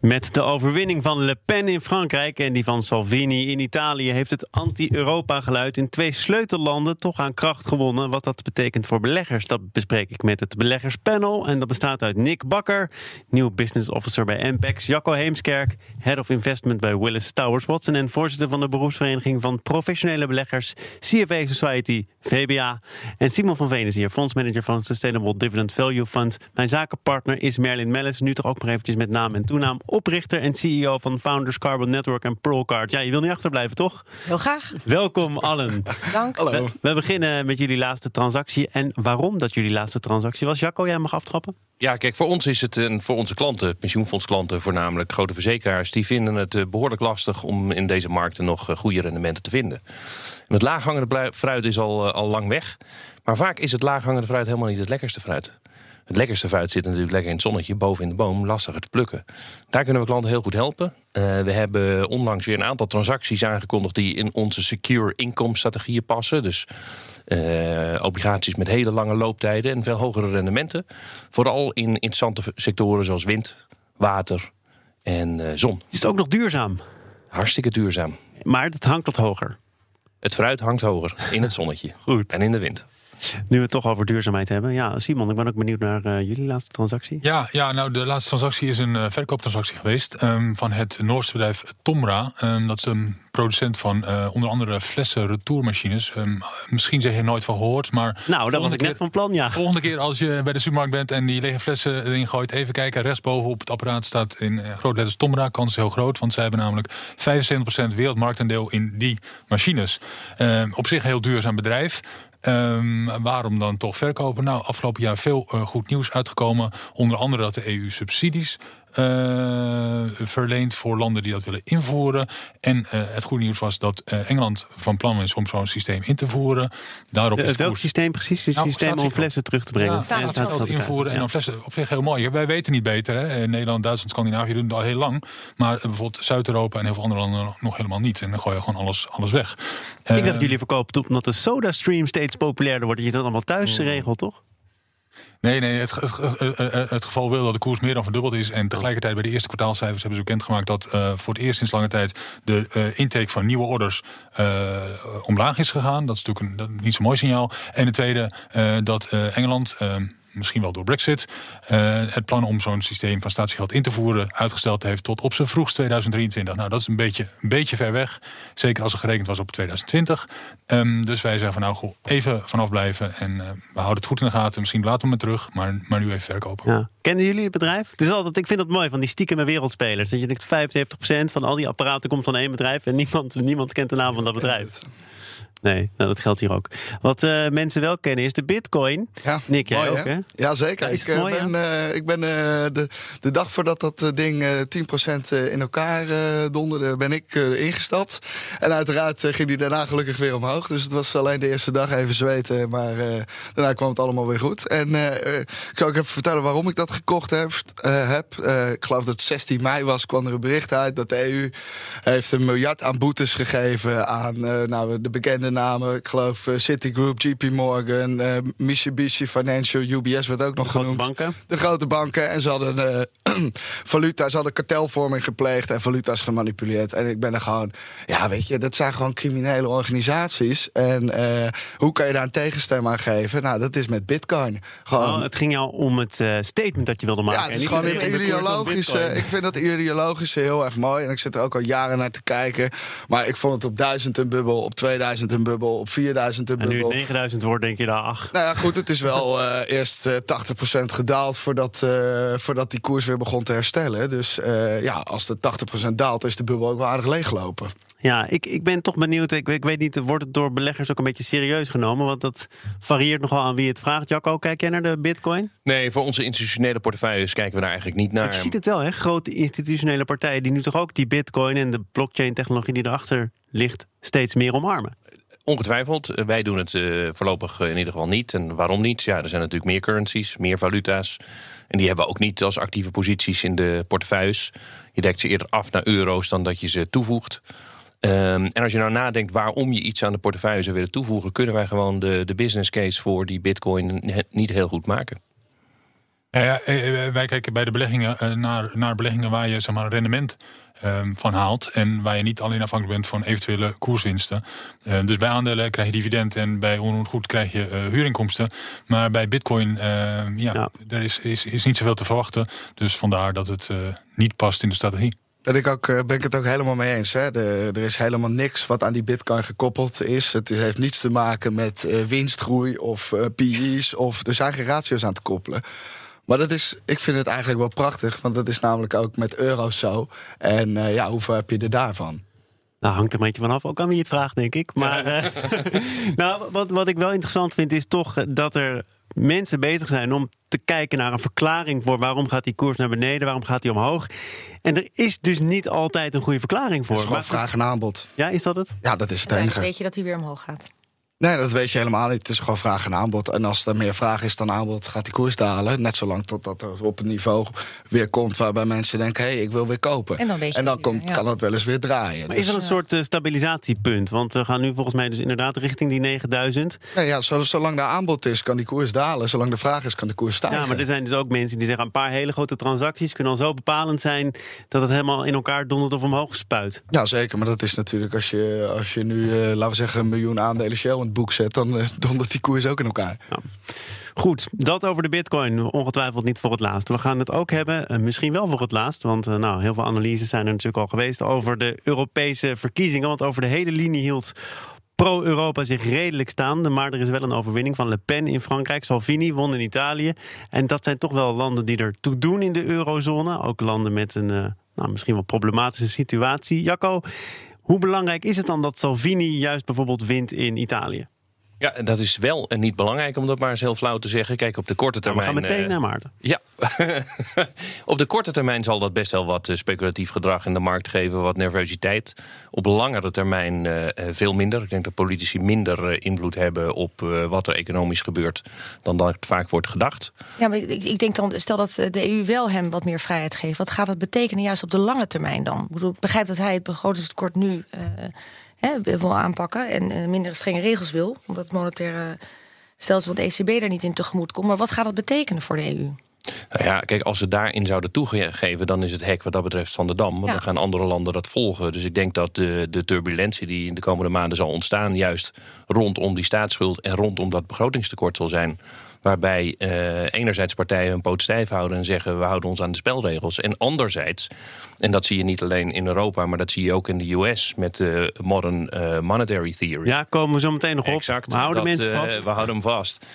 Met de overwinning van Le Pen in Frankrijk en die van Salvini in Italië heeft het anti-Europa-geluid in twee sleutellanden toch aan kracht gewonnen. Wat dat betekent voor beleggers, dat bespreek ik met het beleggerspanel. En dat bestaat uit Nick Bakker, nieuw business officer bij Ampex, Jacco Heemskerk, head of investment bij Willis Towers Watson en voorzitter van de beroepsvereniging van professionele beleggers CFA Society, VBA. En Simon van Veen fondsmanager van Sustainable Dividend Value Fund. Mijn zakenpartner is Merlin Mellis, nu toch ook maar eventjes met naam en toenaam oprichter en CEO van Founders Carbon Network en Pearlcard. Ja, je wil niet achterblijven, toch? Heel graag. Welkom allen. Dank. We, we beginnen met jullie laatste transactie. En waarom dat jullie laatste transactie was. Jacco, jij mag aftrappen. Ja, kijk, voor ons is het, en voor onze klanten, pensioenfondsklanten voornamelijk, grote verzekeraars, die vinden het eh, behoorlijk lastig om in deze markten nog eh, goede rendementen te vinden. En het laaghangende fruit is al, eh, al lang weg. Maar vaak is het laaghangende fruit helemaal niet het lekkerste fruit. Het lekkerste fruit zit natuurlijk lekker in het zonnetje, boven in de boom, lastiger te plukken. Daar kunnen we klanten heel goed helpen. Uh, we hebben onlangs weer een aantal transacties aangekondigd die in onze secure income strategieën passen. Dus uh, obligaties met hele lange looptijden en veel hogere rendementen. Vooral in interessante sectoren zoals wind, water en uh, zon. Is het ook nog duurzaam? Hartstikke duurzaam. Maar het hangt wat hoger. Het fruit hangt hoger in het zonnetje Goed. en in de wind. Nu we het toch over duurzaamheid hebben. Ja, Simon, ik ben ook benieuwd naar uh, jullie laatste transactie. Ja, ja, nou de laatste transactie is een uh, verkooptransactie geweest um, van het Noorse bedrijf Tomra. Um, dat is een producent van uh, onder andere flessen retourmachines. Um, misschien zeg je nooit van gehoord, maar... Nou, dat was ik keer, net van plan, ja. Volgende keer als je bij de supermarkt bent en die lege flessen erin gooit... even kijken, rechtsboven op het apparaat staat in grote letters Tomra. Kans is heel groot, want zij hebben namelijk 75% wereldmarktaandeel in die machines. op zich een heel duurzaam bedrijf. Um, waarom dan toch verkopen? Nou, afgelopen jaar veel uh, goed nieuws uitgekomen. Onder andere dat de EU subsidies uh, verleent voor landen die dat willen invoeren. En uh, het goede nieuws was dat uh, Engeland van plan is om zo'n systeem in te voeren. Daarop is welk systeem precies? Het nou, systeem om flessen terug te brengen. Ja, staat, staat, staat invoeren en dan flessen op zich heel mooi. Wij weten niet beter. Hè? Nederland, Duitsland, Scandinavië doen het al heel lang. Maar bijvoorbeeld Zuid-Europa en heel veel andere landen nog helemaal niet. En dan gooi je gewoon alles, alles weg. Ik dacht dat jullie verkopen omdat de soda stream steeds populairder wordt. Dat je dat allemaal thuis Mm. regelt, toch? Nee, nee het, het, het, geval wil dat de koers meer dan verdubbeld is. En tegelijkertijd bij de eerste kwartaalcijfers hebben ze bekendgemaakt dat uh, voor het eerst sinds lange tijd de uh, intake van nieuwe orders uh, omlaag is gegaan. Dat is natuurlijk een, niet zo'n mooi signaal. En de tweede, dat Engeland misschien wel door Brexit, uh, het plan om zo'n systeem van statiegeld in te voeren uitgesteld heeft tot op zijn vroegst 2023. Nou, dat is een beetje, een beetje ver weg. Zeker als er gerekend was op 2020. Um, dus wij zeggen van nou, goh, even vanaf blijven. En uh, we houden het goed in de gaten. Misschien laten we terug, maar, maar nu even verkopen. Ja. Kennen jullie het bedrijf? Het is altijd, ik vind het mooi van die stiekeme wereldspelers. Dat je denkt 75% van al die apparaten komt van één bedrijf en niemand, niemand kent de naam van dat bedrijf. Nee, nou, dat geldt hier ook. Wat uh, mensen wel kennen is de bitcoin. Ja, Nick, jij mooi, ook, hè? Ja, zeker. Ja, ik, uh, mooi, ben, uh, ik ben de, de dag voordat dat ding 10% in elkaar donderde, ben ik ingestapt. En uiteraard ging die daarna gelukkig weer omhoog. Dus het was alleen de eerste dag even zweten, maar daarna kwam het allemaal weer goed. En ik zal ook even vertellen waarom ik dat gekocht heb. heb. ik geloof dat het 16 mei was, kwam er een bericht uit dat de EU heeft een miljard aan boetes gegeven aan nou, de bekende namen. Ik geloof uh, Citigroup, JP Morgan, uh, Mitsubishi Financial, UBS werd ook nog de genoemd. Grote banken. De grote banken. En ze hadden uh, valuta, ze hadden kartelvorming gepleegd en valuta's gemanipuleerd. En ik ben er gewoon, ja, weet je, dat zijn gewoon criminele organisaties. En hoe kan je daar een tegenstem aan geven? Nou, dat is met Bitcoin. Gewoon. Oh, het ging jou om het statement dat je wilde maken. Ja, het is gewoon het ideologische. Ik vind dat ideologische heel erg mooi. En ik zit er ook al jaren naar te kijken. Maar ik vond het op 1000 een bubbel, op 2000 een bubbel, op 4000 een en bubbel. nu 9000 wordt, denk je daar, ach. Nou ja, goed, het is wel uh, eerst uh, 80% gedaald voordat, uh, voordat die koers weer begon te herstellen. Dus ja, als de 80% daalt, is de bubbel ook wel aardig leeggelopen. Ja, ik, ik ben toch benieuwd. Ik, ik weet niet, wordt het door beleggers ook een beetje serieus genomen? Want dat varieert nogal aan wie het vraagt. Jacco, kijk jij naar de bitcoin? Nee, voor onze institutionele portefeuilles kijken we daar eigenlijk niet naar. Ik zie het wel, hè? Grote institutionele partijen die nu toch ook die bitcoin en de blockchain technologie die erachter ligt steeds meer omarmen. Ongetwijfeld. Eh, wij doen het eh, voorlopig in ieder geval niet. En waarom niet? Ja, er zijn natuurlijk meer currencies, meer valuta's. En die hebben ook niet als actieve posities in de portefeuilles. Je dekt ze eerder af naar euro's dan dat je ze toevoegt. Ehm, en als je nou nadenkt waarom je iets aan de portefeuille zou willen toevoegen, kunnen wij gewoon de, de business case voor die bitcoin niet heel goed maken. Ja, wij kijken bij de beleggingen naar, naar beleggingen waar je zeg maar, rendement Ehm, van haalt. En waar je niet alleen afhankelijk bent van eventuele koerswinsten. Uh, dus bij aandelen krijg je dividend en bij onroerend goed krijg je uh, huurinkomsten. Maar bij bitcoin, ehm, ja, ja, er is, is, is niet zoveel te verwachten. Dus vandaar dat het eh, niet past in de strategie. Ben ik, ook, ben ik het ook helemaal mee eens. Hè? De, er is helemaal niks wat aan die bitcoin gekoppeld is. Het heeft niets te maken met winstgroei of PE's. Of, er zijn geen ratio's aan te koppelen. Maar dat is, ik vind het eigenlijk wel prachtig, want dat is namelijk ook met euro's zo. En uh, ja, hoeveel heb je er daarvan? Nou, hangt er een beetje vanaf, ook aan wie het vraagt, denk ik. Maar uh, nou, wat, wat ik wel interessant vind, is toch dat er mensen bezig zijn om te kijken naar een verklaring voor waarom gaat die koers naar beneden, waarom gaat die omhoog. En er is dus niet altijd een goede verklaring voor. Het is gewoon vraag en aanbod. Ja, is dat het? Ja, dat is het enige. weet je dat hij weer omhoog gaat. Nee, dat weet je helemaal niet. Het is gewoon vraag en aanbod. En als er meer vraag is dan aanbod, gaat die koers dalen. Net zolang totdat er op een niveau weer komt waarbij mensen denken: hé, hey, ik wil weer kopen. En dan, en dan komt, kan het wel eens weer draaien. Maar is dat een soort uh, stabilisatiepunt? Want we gaan nu volgens mij dus inderdaad richting die 9000. Nee, ja, zolang de aanbod is, kan die koers dalen. Zolang de vraag is, kan de koers stijgen. Ja, maar er zijn dus ook mensen die zeggen: een paar hele grote transacties kunnen al zo bepalend zijn dat het helemaal in elkaar dondert of omhoog spuit. Ja, zeker. Maar dat is natuurlijk als je, als je nu, uh, laten we zeggen, een miljoen aandelen Shell het boek zet, dan uh, dondert die koers ook in elkaar. Goed, dat over de bitcoin. Ongetwijfeld niet voor het laatst. We gaan het ook hebben, uh, misschien wel voor het laatst. Want uh, nou, heel veel analyses zijn er natuurlijk al geweest over de Europese verkiezingen. Want over de hele linie hield pro-Europa zich redelijk staande. Maar er is wel een overwinning van Le Pen in Frankrijk. Salvini won in Italië. En dat zijn toch wel landen die er toe doen in de eurozone. Ook landen met een nou, misschien wel problematische situatie. Jacco, hoe belangrijk is het dan dat Salvini juist bijvoorbeeld wint in Italië? Ja, dat is wel en niet belangrijk om dat maar eens heel flauw te zeggen. Kijk, op de korte termijn. we gaan meteen uh, naar Maarten. Ja, op de korte termijn zal dat best wel wat uh, speculatief gedrag in de markt geven, wat nervositeit. Op langere termijn uh, veel minder. Ik denk dat politici minder invloed hebben op wat er economisch gebeurt dan dat vaak wordt gedacht. Ja, maar ik, ik, denk dan, stel dat de EU wel hem wat meer vrijheid geeft. Wat gaat dat betekenen juist op de lange termijn dan? Ik, bedoel, ik begrijp dat hij het begrotingstekort nu hè, wil aanpakken en uh, minder strenge regels wil, omdat het monetaire stelsel van de ECB daar niet in tegemoet komt. Maar wat gaat dat betekenen voor de EU? Nou ja, kijk, als ze daarin zouden toegeven, dan is het hek wat dat betreft van de dam. Want dan gaan andere landen dat volgen. Dus ik denk dat de, de turbulentie die in de komende maanden zal ontstaan, juist rondom die staatsschuld en rondom dat begrotingstekort zal zijn. Waarbij uh, enerzijds partijen hun poot stijf houden en zeggen we houden ons aan de spelregels. En anderzijds, en dat zie je niet alleen in Europa, maar dat zie je ook in de US met de modern uh, monetary theory. Ja, komen we zo meteen nog op. Exact. We houden dat, mensen vast. Uh, we houden hem vast.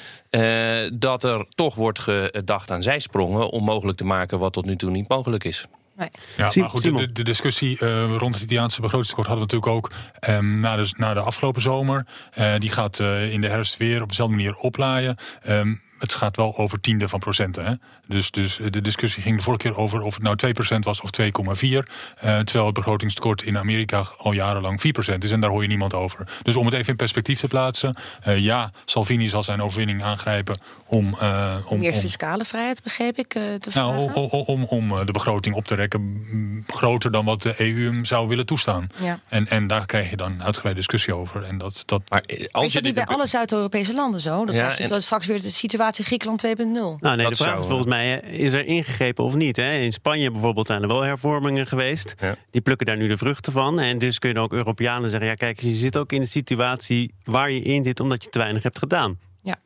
dat er toch wordt gedacht aan zijsprongen om mogelijk te maken wat tot nu toe niet mogelijk is. Nee. Ja, maar goed, de, de discussie uh, rond het Italiaanse begrotingstekort hadden we natuurlijk ook um, na, de, na de afgelopen zomer. Uh, die gaat uh, in de herfst weer op dezelfde manier oplaaien. Um, het gaat wel over tiende van procenten. Hè? Dus, dus de discussie ging de vorige keer over of het nou 2% was of 2,4. Uh, terwijl het begrotingstekort in Amerika al jarenlang 4% is. En daar hoor je niemand over. Dus om het even in perspectief te plaatsen. Uh, ja, Salvini zal zijn overwinning aangrijpen om... Uh, om Meer fiscale vrijheid, begreep ik? nou, om, om, om de begroting op te rekken groter dan wat de EU hem zou willen toestaan. Ja. En, en daar krijg je dan uitgebreide discussie over. En dat, dat... Maar als is dat niet bij alle Zuid-Europese landen zo? Dat ja, en... straks weer de situatie Griekenland 2.0. Nou nee, de vraag is volgens mij, is er ingegrepen of niet? Hè? In Spanje bijvoorbeeld zijn er wel hervormingen geweest. Die plukken daar nu de vruchten van. En dus kunnen ook Europeanen zeggen, ja kijk, je zit ook in de situatie waar je in zit omdat je te weinig hebt gedaan. Ja.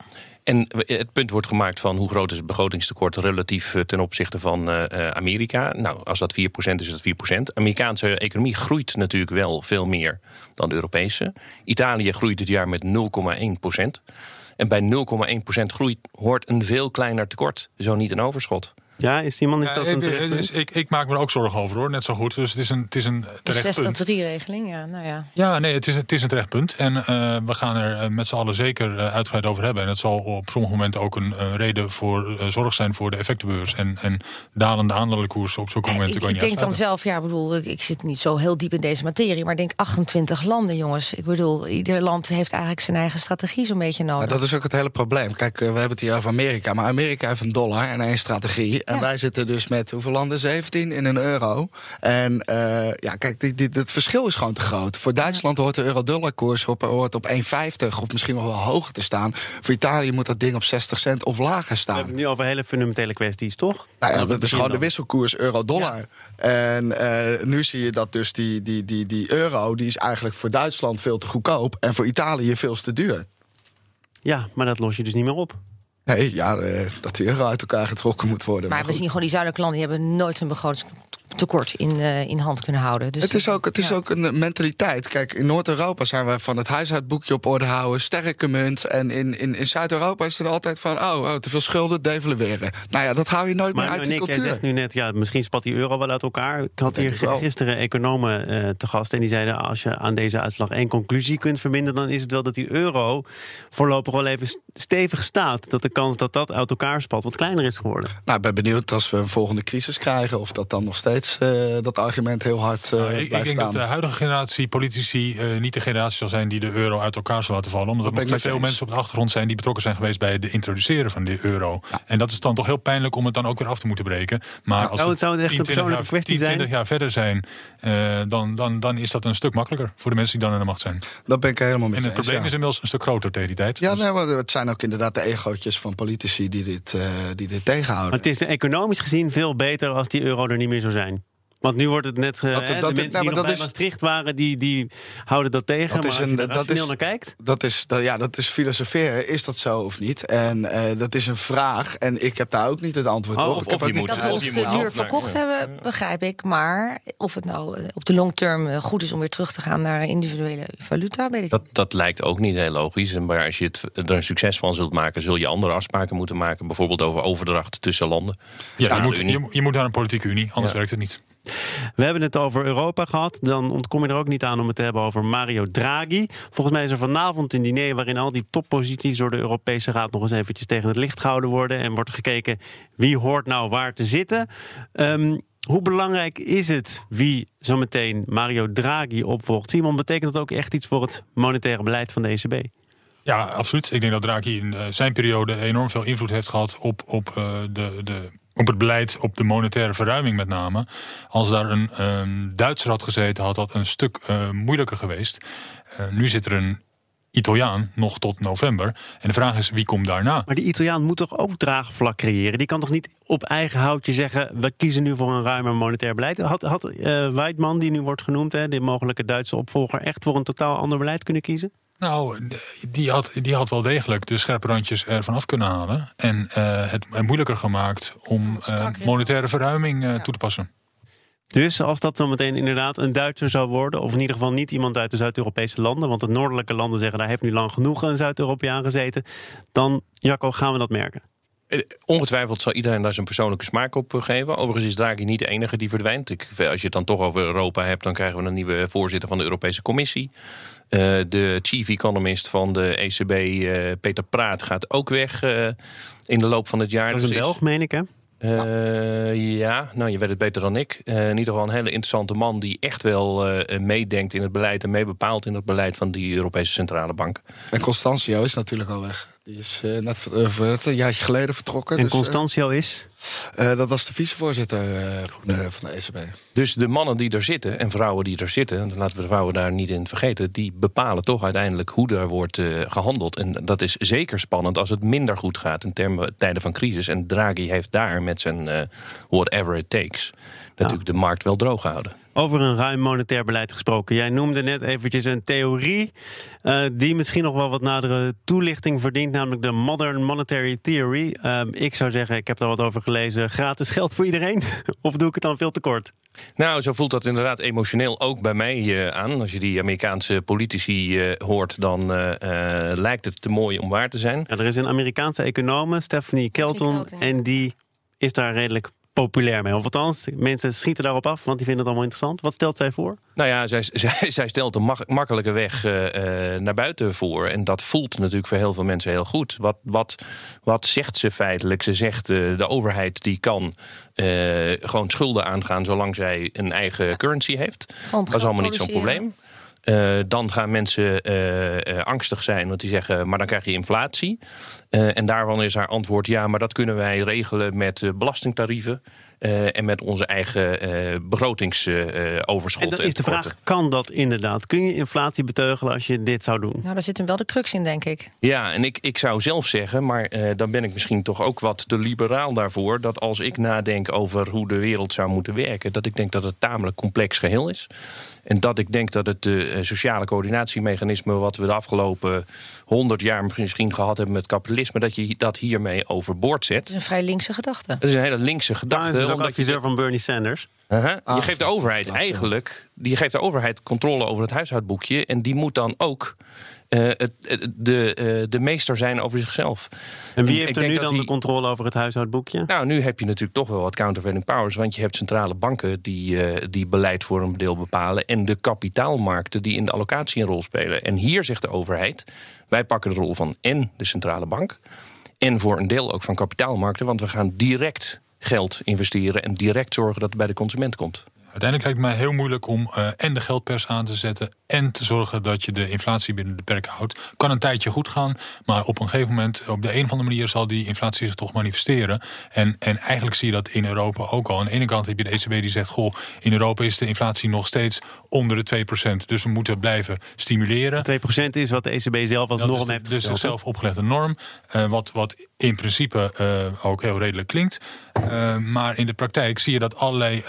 En het punt wordt gemaakt van hoe groot is het begrotingstekort relatief eh, ten opzichte van uh, Amerika. Nou, als dat 4% is, is dat 4%. Amerikaanse economie groeit natuurlijk wel veel meer dan de Europese. Italië groeit dit jaar met 0,1%. En bij 0,1% groei hoort een veel kleiner tekort, zo niet een overschot. Ja, is die man is Ja, dat ik, een terecht dus punt? ik, ik maak me er ook zorgen over hoor, net zo goed. Dus het is een, het is een De terecht punt. 60-3-regeling, ja, nou ja. Ja, nee, het is, het is een terecht punt. En eh, we gaan er eh, met z'n allen zeker eh, uitgebreid over hebben. En dat zal op sommige momenten ook een reden voor zorg zijn voor de effectenbeurs. En, en dalende aandelenkoers op zulke momenten ik kan je ik niet denk dan zelf, ja, ik bedoel, ik- ik zit niet zo heel diep in deze materie, maar ik denk 28 landen, jongens. Ik bedoel, ieder land heeft eigenlijk zijn eigen strategie zo'n beetje nodig. Ja, dat is ook het hele probleem. Kijk, we hebben het hier over Amerika. Maar Amerika heeft een dollar en één strategie. En Ja. wij zitten dus met hoeveel landen? 17 in een euro. En eh, ja, kijk, dit, dit, het verschil is gewoon te groot. Voor Duitsland hoort de euro-dollar-koers op, hoort op 1,50 of misschien nog wel hoger te staan. Voor Italië moet dat ding op 60 cent of lager We staan. hebben het nu over hele fundamentele kwesties, toch? Nou ja, we dat is gewoon de wisselkoers euro-dollar. En eh, nu zie je dat dus die, die, die, die euro... die is eigenlijk voor Duitsland veel te goedkoop... en voor Italië veel te duur. Ja, maar dat los je dus niet meer op. Nee, ja, eh, dat die euro uit elkaar getrokken moet worden. maar we goed. zien gewoon die zuidelijke landen, die hebben nooit hun begrotingstekort in, eh, in hand kunnen houden. Dus Het is ook, het is ja. ook een mentaliteit. Kijk, in Noord-Europa zijn we van het huishoudboekje op orde houden, sterke munt. En in, in, in Zuid-Europa is er altijd van, oh, oh, te veel schulden, devalueren. Nou ja, dat hou je nooit meer Maar uit die Nick, jij cultuur. zegt nu net, ja, misschien spat die euro wel uit elkaar. Ik had hier ik gisteren economen eh, te gast en die zeiden... als je aan deze uitslag één conclusie kunt verbinden... dan is het wel dat die euro voorlopig wel even st- stevig staat. Dat de kans dat dat uit elkaar spat wat kleiner is geworden. Nou, ik ben benieuwd als we een volgende crisis krijgen... of dat dan nog steeds eh, dat argument heel hard eh Nou, ik, ik denk staan. dat de huidige generatie politici eh, niet de generatie zal zijn die de euro uit elkaar zal laten vallen. Omdat er nog te veel eens. mensen op de achtergrond zijn die betrokken zijn geweest bij het introduceren van de euro. En dat is dan toch heel pijnlijk om het dan ook weer af te moeten breken. Maar als zou we het- zou echt 10, een 20 persoonlijke jaar, kwestie 10, zijn? 20 jaar verder zijn, eh, dan, dan, dan is dat een stuk makkelijker voor de mensen die dan in de macht zijn. Dat ben ik helemaal met En het probleem ja. is inmiddels een stuk groter tegen die tijd. Ja, Dus- nee, maar het zijn ook inderdaad de egootjes van politici die dit, eh, die dit Maar tegenhouden. het is economisch gezien veel beter als die euro er niet meer zou zijn. Want nu wordt het net... eh, Dat- hè, dat- de mensen nou, die maar nog dat bij is- Maastricht waren, die, die houden dat tegen. Dat maar is als een- je er dat is- naar kijkt... Dat is, dat, ja, dat is filosoferen. Is dat zo of niet? En eh, dat is een vraag. En ik heb daar ook niet het antwoord Oh, op. of- Ik heb of je moet- Dat we ons je te duur verkocht hebben, begrijp ik. Maar of het nou eh, op de long term goed is om weer terug te gaan naar individuele valuta, weet ik Dat, dat lijkt ook niet heel logisch. Maar als je het, er een succes van zult maken, zul je andere afspraken moeten maken. Bijvoorbeeld over overdracht tussen landen. Ja, je, moet, je, je moet naar een politieke unie, anders Ja. werkt het niet. We hebben het over Europa gehad. Dan ontkom je er ook niet aan om het te hebben over Mario Draghi. Volgens mij is er vanavond een diner waarin al die topposities door de Europese Raad nog eens eventjes tegen het licht gehouden worden. En wordt gekeken wie hoort nou waar te zitten. Ehm, hoe belangrijk is het wie zometeen Mario Draghi opvolgt? Simon, betekent dat ook echt iets voor het monetaire beleid van de ECB? Ja, absoluut. Ik denk dat Draghi in eh, zijn periode enorm veel invloed heeft gehad op, op, eh, de, de, op het beleid, op de monetaire verruiming met name. Als daar een ehm, Duitser had gezeten, had dat een stuk eh, moeilijker geweest. Eh, nu zit er een Italiaan nog tot november. En de vraag is, wie komt daarna? Maar die Italiaan moet toch ook draagvlak creëren? Die kan toch niet op eigen houtje zeggen... we kiezen nu voor een ruimer monetair beleid? Had, had eh die nu wordt genoemd, hè, de mogelijke Duitse opvolger... echt voor een totaal ander beleid kunnen kiezen? Nou, die had, die had wel degelijk de scherpe randjes ervan af kunnen halen. En eh, het eh, moeilijker gemaakt om eh, monetaire verruiming eh, toe te passen. Dus als dat zometeen inderdaad een Duitser zou worden... of in ieder geval niet iemand uit de Zuid-Europese landen... want de noordelijke landen zeggen... daar heeft nu lang genoeg een Zuid-Europeaan gezeten... dan, Jacco, gaan we dat merken. Eh, Ongetwijfeld zal iedereen daar zijn persoonlijke smaak op eh, geven. Overigens is Draghi niet de enige die verdwijnt. Ik, als je het dan toch over Europa hebt, dan krijgen we een nieuwe voorzitter van de Europese Commissie. Eh, de chief economist van de ECB, eh, Peter Praat, gaat ook weg eh, in de loop van het jaar. Dat is een Dus Belg, meen ik, hè? Eh, ja, nou je weet het beter dan ik. Eh, in ieder geval een hele interessante man die echt wel eh, meedenkt in het beleid en meebepaalt in het beleid van die Europese Centrale Bank. En Constantio is natuurlijk al weg. Die is eh, net ver- een jaartje geleden vertrokken. En dus, eh, Constantio is... eh, dat was de vicevoorzitter eh, van de- van de ECB. Dus de mannen die er zitten en vrouwen die er zitten, en laten we de vrouwen daar niet in vergeten, die bepalen toch uiteindelijk hoe er wordt eh, gehandeld. En dat is zeker spannend als het minder goed gaat in termen, tijden van crisis. En Draghi heeft daar met zijn whatever it takes natuurlijk de markt wel droog gehouden. Over een ruim monetair beleid gesproken. Jij noemde net eventjes een theorie eh, die misschien nog wel wat nadere toelichting verdient, namelijk de Modern Monetary Theory. Ehm, ik zou zeggen, ik heb daar wat over gelezen. Gratis geld voor iedereen? of doe ik het dan veel te kort? Nou, zo voelt dat inderdaad emotioneel ook bij mij eh, aan. Als je die Amerikaanse politici eh, hoort, dan eh, eh, lijkt het te mooi om waar te zijn. Ja, er is een Amerikaanse econoom, Stephanie Kelton, Kelton, en die is daar redelijk populair mee. Of althans, mensen schieten daarop af, want die vinden het allemaal interessant. Wat stelt zij voor? Nou ja, zij, zij, zij stelt een mak- makkelijke weg eh, eh, naar buiten voor. En dat voelt natuurlijk voor heel veel mensen heel goed. Wat, wat, wat zegt ze feitelijk? Ze zegt uh, de overheid die kan uh, gewoon schulden aangaan zolang zij een eigen currency heeft. Dat is allemaal niet zo'n probleem. Uh, dan gaan mensen uh, uh, angstig zijn, want die zeggen: maar dan krijg je inflatie. en daarvan is haar antwoord: ja, maar dat kunnen wij regelen met belastingtarieven. En met onze eigen begrotingsoverschot. en dan is de vraag: kan dat inderdaad? Kun je inflatie beteugelen als je dit zou doen? Nou, daar zit hem wel de crux in, denk ik. Ja, en ik, ik zou zelf zeggen, maar dan ben ik misschien toch ook wat te liberaal daarvoor. Dat als ik nadenk over hoe de wereld zou moeten werken, dat ik denk dat het tamelijk complex geheel is. En dat ik denk dat het uh, sociale coördinatiemechanisme... wat we de afgelopen honderd jaar misschien gehad hebben met kapitalisme... dat je dat hiermee overboord zet. Dat is een vrij linkse gedachte. Dat is een hele linkse gedachte. Dat is ook adviseur je... van Bernie Sanders. Uh -huh. ah, je geeft de overheid eigenlijk... Je geeft de overheid controle over het huishoudboekje... en die moet dan ook... Uh, het, de, uh, de meester zijn over zichzelf. En wie heeft en er nu dan die... de controle over het huishoudboekje? Nou, nu heb je natuurlijk toch wel wat countervailing powers. Want je hebt centrale banken die, uh, die beleid voor een deel bepalen. En de kapitaalmarkten die in de allocatie een rol spelen. En hier zegt de overheid: wij pakken de rol van en de centrale bank. En voor een deel ook van kapitaalmarkten. Want we gaan direct geld investeren en direct zorgen dat het bij de consument komt. Uiteindelijk lijkt het mij heel moeilijk om uh, en de geldpers aan te zetten en te zorgen dat je de inflatie binnen de perken houdt. Kan een tijdje goed gaan, maar op een gegeven moment, op de een of andere manier, zal die inflatie zich toch manifesteren. En, en eigenlijk zie je dat in Europa ook al. Aan de ene kant heb je de ECB die zegt: Goh, in Europa is de inflatie nog steeds onder de 2%. Dus we moeten blijven stimuleren. 2% is wat de ECB zelf als dat norm de, heeft Dus gesteld, zelf opgelegde norm, uh, wat, wat in principe uh, ook heel redelijk klinkt. Uh, maar in de praktijk zie je dat allerlei,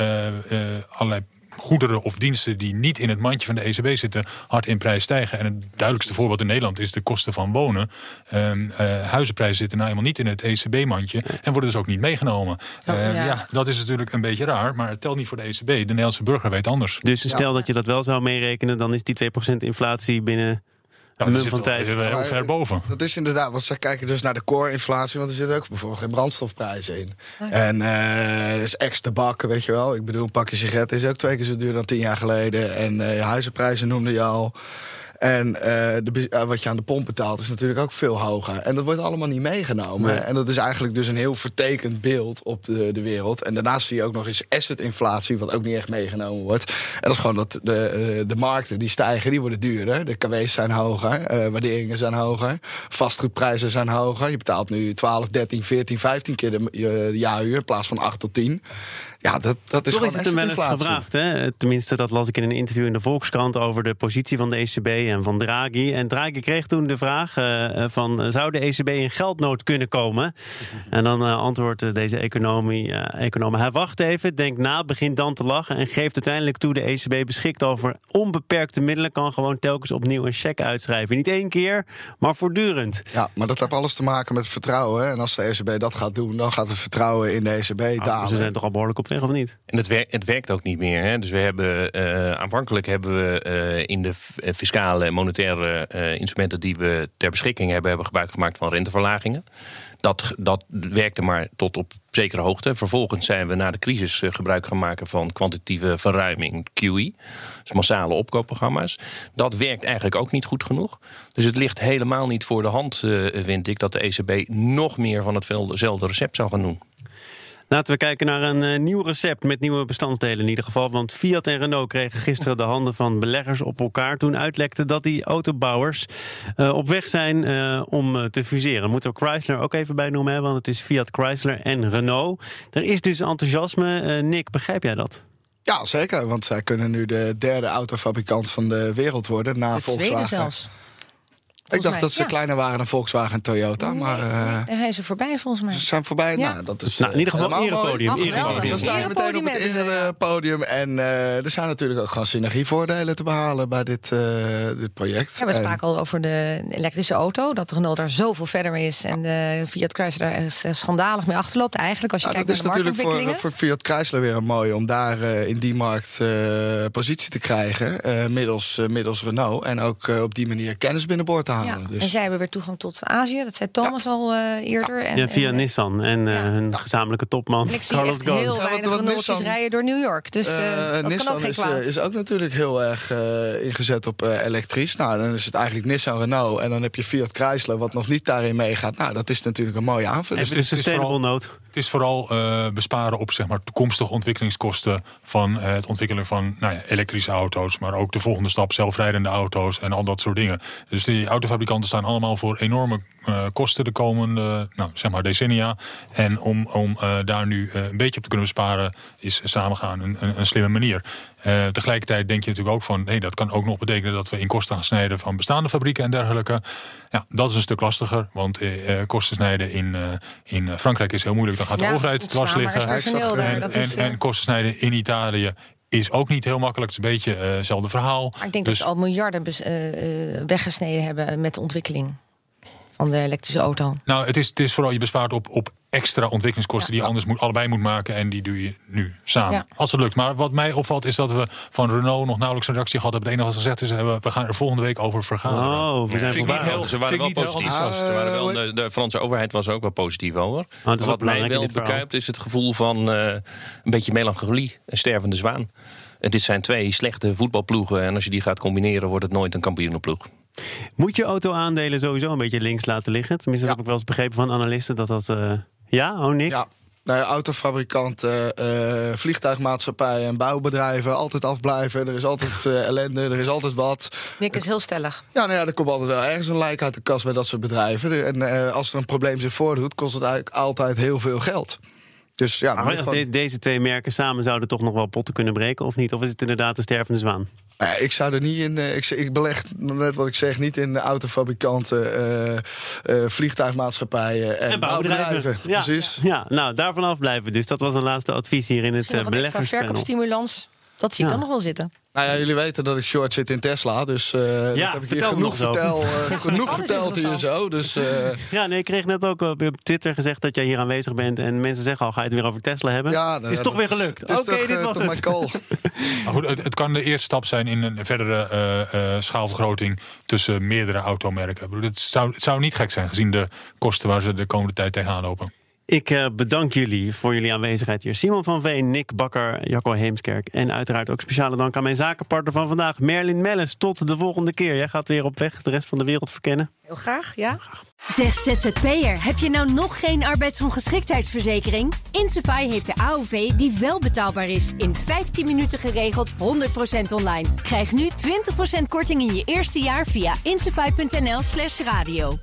allerlei goederen of diensten die niet in het mandje van de ECB zitten, hard in prijs stijgen. En het duidelijkste voorbeeld in Nederland is de kosten van wonen. Um, uh, huizenprijzen zitten nou helemaal niet in het ECB-mandje en worden dus ook niet meegenomen. Oh, Uh, ja. ja. dat is natuurlijk een beetje raar, maar het telt niet voor de ECB. De Nederlandse burger weet anders. Dus stel dat je dat wel zou meerekenen, dan is die 2% inflatie binnen een mum van zit wel tijd. heel, heel ver boven. Dat is inderdaad, want ze kijken dus naar de core-inflatie, want er zitten ook bijvoorbeeld geen brandstofprijzen in. En eh er is extra bakken, weet je wel. Ik bedoel, een pakje sigaretten is ook twee keer zo duur dan tien jaar geleden. En eh huizenprijzen noemde je al. En eh, de, eh, wat je aan de pomp betaalt is natuurlijk ook veel hoger. En dat wordt allemaal niet meegenomen. Nee. En dat is eigenlijk dus een heel vertekend beeld op de, de wereld. En daarnaast zie je ook nog eens asset-inflatie, wat ook niet echt meegenomen wordt. En dat is gewoon dat de, eh, de markten die stijgen, die worden duurder. De KW's zijn hoger, waarderingen zijn hoger. Vastgoedprijzen zijn hoger. Je betaalt nu 12, 13, 14, 15 keer de, je- jaarhuur in plaats van 8 tot 10. Ja, dat, dat is Toch is gewoon het hem wel eens gevraagd. Hè? Tenminste, dat las ik in een interview in de Volkskrant over de positie van de ECB en van Draghi. En Draghi kreeg toen de vraag eh, van eh, zou de ECB in geldnood kunnen komen? En dan eh, antwoordt deze economie, eh, econoom, hij wacht even, denkt na, begint dan te lachen en geeft uiteindelijk toe de ECB beschikt over onbeperkte middelen, kan gewoon telkens opnieuw een cheque uitschrijven. Niet één keer, maar voortdurend. Ja, maar dat heeft alles te maken met vertrouwen. hè. En als de ECB dat gaat doen, dan gaat het vertrouwen in de ECB Nou, dalen. ze zijn toch al behoorlijk op niet? En het, wer- het werkt ook niet meer. Hè? Dus we hebben eh, aanvankelijk hebben we eh, in de eh, fiscale en monetaire instrumenten die we ter beschikking hebben, hebben gebruik gemaakt van renteverlagingen. Dat, dat werkte maar tot op zekere hoogte. Vervolgens zijn we na de crisis gebruik gaan maken van kwantitatieve verruiming, QE. Dus massale opkoopprogramma's. Dat werkt eigenlijk ook niet goed genoeg. Dus het ligt helemaal niet voor de hand, vind ik, dat de ECB nog meer van hetzelfde recept zou gaan doen. Laten we kijken naar een eh, nieuw recept met nieuwe bestandsdelen in ieder geval. Want Fiat en Renault kregen gisteren de handen van beleggers op elkaar. Toen uitlekte dat die autobouwers eh, op weg zijn eh, om te fuseren. Moeten we Chrysler ook even bij noemen, hè, want het is Fiat, Chrysler en Renault. Er is dus enthousiasme. Eh, Nick, begrijp jij dat? Ja, zeker. Want zij kunnen nu de derde autofabrikant van de wereld worden na De tweede Volkswagen. zelfs. Ik dacht mij, dat ze ja. kleiner waren dan Volkswagen en Toyota. Maar eh, Daar zijn ze voorbij volgens mij. ze zijn voorbij. Ja. Nou, dat is, Nou, in ieder geval erepodium. Oh, geweldig. erepodium. Dan sta je meteen op het eerste podium. En eh, er zijn natuurlijk ook gewoon synergievoordelen te behalen bij dit, eh, dit project. Ja, we En- spraken al over de elektrische auto. Dat Renault daar zoveel verder mee is. En de Fiat Chrysler daar is, eh, schandalig mee achterloopt. Eigenlijk als je Nou, kijkt dat is naar de natuurlijk voor, marktontwikkelingen. voor Fiat Chrysler weer een mooi om daar eh, in die markt eh, positie te krijgen. eh, middels, eh, middels Renault. En ook eh, op die manier kennis binnenboord te halen. Dus. En zij hebben weer toegang tot Azië. Dat zei Thomas al eh, eerder. En, Ja, via en, Nissan en eh, Ja. hun gezamenlijke topman En ik zie Carlos echt Ghosn. heel Ja, weinig wat- wat nulletjes Nissan- rijden door New York. Dus eh, Eh, dat kan Nissan ook geen is, kwaad. eh, is ook natuurlijk heel erg eh, ingezet op eh, elektrisch. Nou, dan is het eigenlijk Nissan Renault. En dan heb je Fiat Chrysler, wat nog niet daarin meegaat. Nou, dat is natuurlijk een mooie aanvulling. Het is sustainable vooral- note. Het is vooral eh, besparen op zeg maar, toekomstige ontwikkelingskosten van eh, het ontwikkelen van nou ja, elektrische auto's, maar ook de volgende stap zelfrijdende auto's en al dat soort dingen. Dus die autofabrikanten staan allemaal voor enorme eh, kosten de komende nou, zeg maar decennia. En om, om eh, daar nu eh, een beetje op te kunnen besparen, is samengaan een, een, een slimme manier. Tegelijkertijd denk je natuurlijk ook van, nee, dat kan ook nog betekenen dat we in kosten gaan snijden van bestaande fabrieken en dergelijke. Ja, dat is een stuk lastiger, want kosten snijden in, in Frankrijk is heel moeilijk. Dan gaat de Ja, overheid dwars liggen. En, en kosten snijden in Italië is ook niet heel makkelijk. Het is een beetje eh, hetzelfde verhaal. Maar ik denk dus, dat ze al miljarden eh, eh, weggesneden hebben met de ontwikkeling van de elektrische auto. nou, het is, het is vooral je bespaart op, op extra ontwikkelingskosten die je anders moet, allebei moet maken. En die doe je nu samen. Ja. Als het lukt. Maar wat mij opvalt is dat we van Renault nog nauwelijks een reactie gehad hebben. Het enige wat ze gezegd is, we gaan er volgende week over vergaderen. Oh, we zijn Vind ik niet verbaasd. heel- Ze waren wel positief. enthousiast. Ze waren wel, de, de Franse overheid was er ook wel positief over. Oh, wel Wat mij wel bekruipt is het gevoel van eh, een beetje melancholie. Een stervende zwaan. En dit zijn twee slechte voetbalploegen. En als je die gaat combineren, wordt het nooit een kampioenenploeg. Moet je auto-aandelen sowieso een beetje links laten liggen? Tenminste, dat heb ik wel eens begrepen van analisten dat dat... eh, Ja, oh Nick? Ja. Nou autofabrikanten, eh, vliegtuigmaatschappijen en bouwbedrijven altijd afblijven. Er is altijd eh, ellende, er is altijd wat. Nick is heel stellig. Ja, nou ja, er komt altijd wel ergens een lijk uit de kast bij dat soort bedrijven. En eh, als er een probleem zich voordoet, kost het eigenlijk altijd heel veel geld. Dus ja, Maar moet als gewoon- de- deze twee merken samen zouden toch nog wel potten kunnen breken, of niet? Of is het inderdaad een stervende zwaan? Nou ja, ik zou er niet in. eh, ik, ik beleg, net wat ik zeg, niet in autofabrikanten, eh, eh, vliegtuigmaatschappijen en, bouwbedrijven. Ja, Precies. ja, nou, daarvan afblijven dus. Dat was een laatste advies hier in het uh, extra beleggerspanel. verkoopstimulans. Dat zie ik Ja. dan nog wel zitten. Nou ja, jullie weten dat ik short zit in Tesla, dus eh dat heb ik hier genoeg, nog zo. vertel, eh, genoeg verteld hier zo. Dus eh, Ja, nee, ik kreeg net ook op, Twitter gezegd dat jij hier aanwezig bent. En mensen zeggen al, ga je het weer over Tesla hebben? ja, nou het is ja, toch weer gelukt. Oké, dit was het. Maar goed, het, het kan de eerste stap zijn in een verdere eh, eh, schaalvergroting tussen meerdere automerken. Ik bedoel, Het zou, het zou niet gek zijn gezien de kosten waar ze de komende tijd tegenaan lopen. Ik eh, bedank jullie voor jullie aanwezigheid hier. Simon van Veen, Nick Bakker, Jacco Heemskerk. En uiteraard ook speciale dank aan mijn zakenpartner van vandaag, Merlin Melles. Tot de volgende keer. Jij gaat weer op weg de rest van de wereld verkennen. Heel graag, ja. Zeg ZZP'er, heb je nou nog geen arbeidsongeschiktheidsverzekering? Insafai heeft de AOV die wel betaalbaar is. In 15 minuten geregeld, 100% online. Krijg nu 20% korting in je eerste jaar via insafai.nl slash radio.